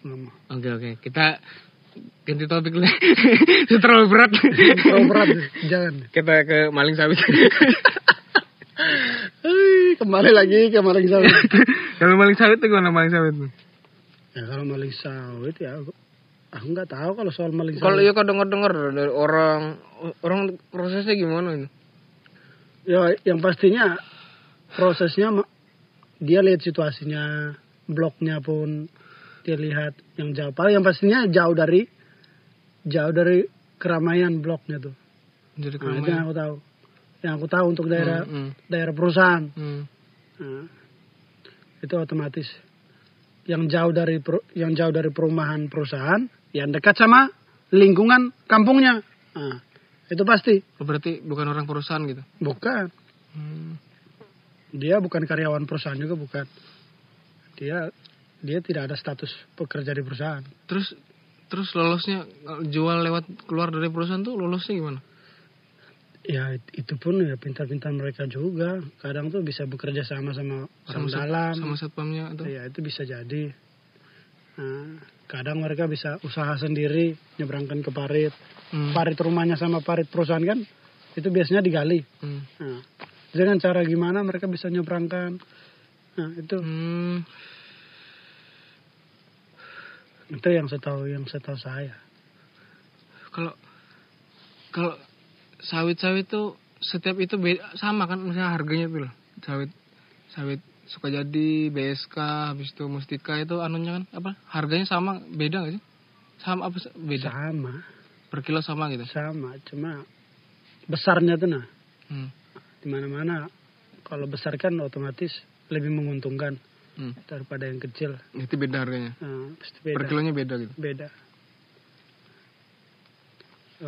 nggak mau Oke oke, kita ganti topik lah. Terlalu berat. terlalu berat jangan kita ke maling sawit. Kembali lagi ke maling sawit Kalau maling sawit tuh gimana maling sawit? ya kalau maling sawit ya aku, aku nggak tahu kalau soal maling Kalau sawit ya kau dengar-dengar dari orang orang prosesnya gimana ini? ya yang pastinya prosesnya dia lihat situasinya bloknya pun dia lihat yang jauh. Paling yang pastinya jauh dari jauh dari keramaian bloknya tuh. Jadi nah, itu yang aku tahu. Yang aku tahu untuk daerah Hmm, daerah perusahaan. Hmm. Nah, itu otomatis. Yang jauh dari per- yang jauh dari perumahan perusahaan yang dekat sama lingkungan kampungnya. Nah, itu pasti. Oh, berarti bukan orang perusahaan gitu. bukan. Hmm. dia bukan karyawan perusahaan juga bukan. Dia dia tidak ada status pekerja di perusahaan Terus terus lolosnya jual lewat keluar dari perusahaan tuh lolosnya gimana? ya it- itu pun ya pintar-pintar mereka juga kadang tuh bisa bekerja sama sama orang Sama dalam sama satpamnya atau? ya itu bisa jadi nah, kadang mereka bisa usaha sendiri nyebrangkan ke parit Hmm. parit rumahnya sama parit perusahaan kan itu biasanya digali Hmm. nah, dengan cara gimana mereka bisa nyebrangkan nah itu Hmm. Itu yang saya tahu yang saya tahu saya Kalau kalau sawit-sawit tuh setiap itu beda, sama kan misalnya harganya tuh loh. Sawit sawit suka jadi BSK habis itu Mustika itu anunya kan apa? Harganya sama beda gak sih? Sama apa beda? sama Per kilo sama gitu. sama cuma besarnya tuh nah Hmm. di mana mana kalau besar kan otomatis lebih menguntungkan Hmm. daripada yang kecil Itu beda harganya. nah, pasti Per beda kilonya beda gitu. beda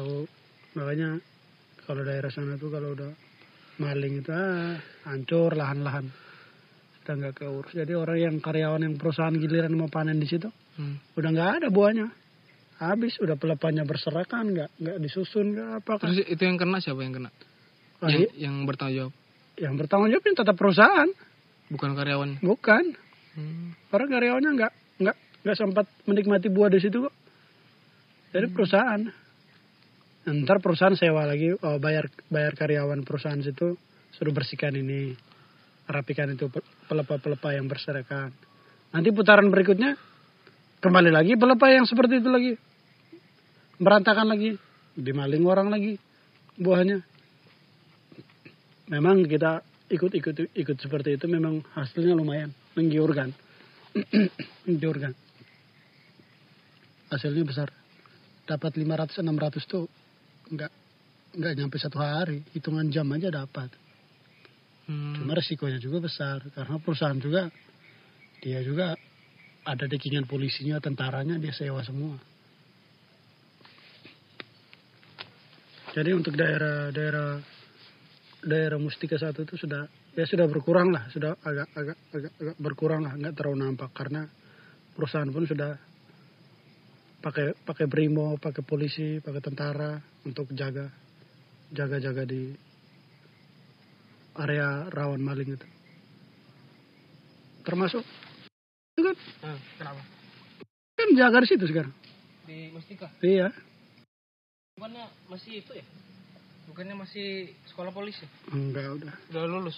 oh, makanya kalau daerah sana tuh kalau udah maling itu ah, hancur lahan-lahan udah nggak keurus jadi orang yang karyawan yang perusahaan giliran mau panen di situ Hmm. udah nggak ada buahnya habis udah pelepahnya berserakan nggak nggak disusun nggak apa kan Terus itu yang kena siapa yang kena? Yang, yang bertanggung jawab, yang bertanggung jawab ini tetap perusahaan bukan karyawan. bukan Hmm. orang karyawannya nggak nggak nggak sempat menikmati buah di situ kok. Dari perusahaan. Ntar perusahaan sewa lagi oh, bayar bayar karyawan perusahaan situ suruh bersihkan ini rapikan itu pe- pelepah-pelepah yang berserakan. Nanti putaran berikutnya kembali lagi pelepah yang seperti itu lagi. Berantakan lagi dimaling orang lagi buahnya. Memang kita ikut-ikut ikut seperti itu memang hasilnya lumayan. Menggiurkan. Menggiurkan. Hasilnya besar. Dapat 500 600 tuh nggak nggak nyampe satu hari. Hitungan jam aja dapat. Hmm. cuma resikonya juga besar. Karena perusahaan juga dia juga ada dekingan polisinya tentaranya dia sewa semua. Jadi untuk daerah daerah Mustika satu itu sudah ya sudah berkurang lah sudah agak agak agak, agak berkurang lah nggak terlalu nampak karena perusahaan pun sudah pakai pakai brimo pakai polisi pakai tentara untuk jaga jaga jaga di area rawan maling itu termasuk itu kan Ah, kenapa? kan jaga di situ sekarang Di Mustika. iya Bukannya masih itu ya? Bukannya masih sekolah polisi? enggak udah Udah lulus.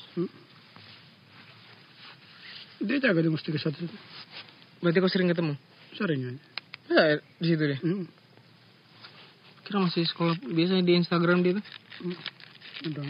dia jaga di Mustika satu itu Berarti kau sering ketemu? sering aja Ya, di situ deh. Hmm, Kira masih sekolah biasanya di Instagram dia tuh. udah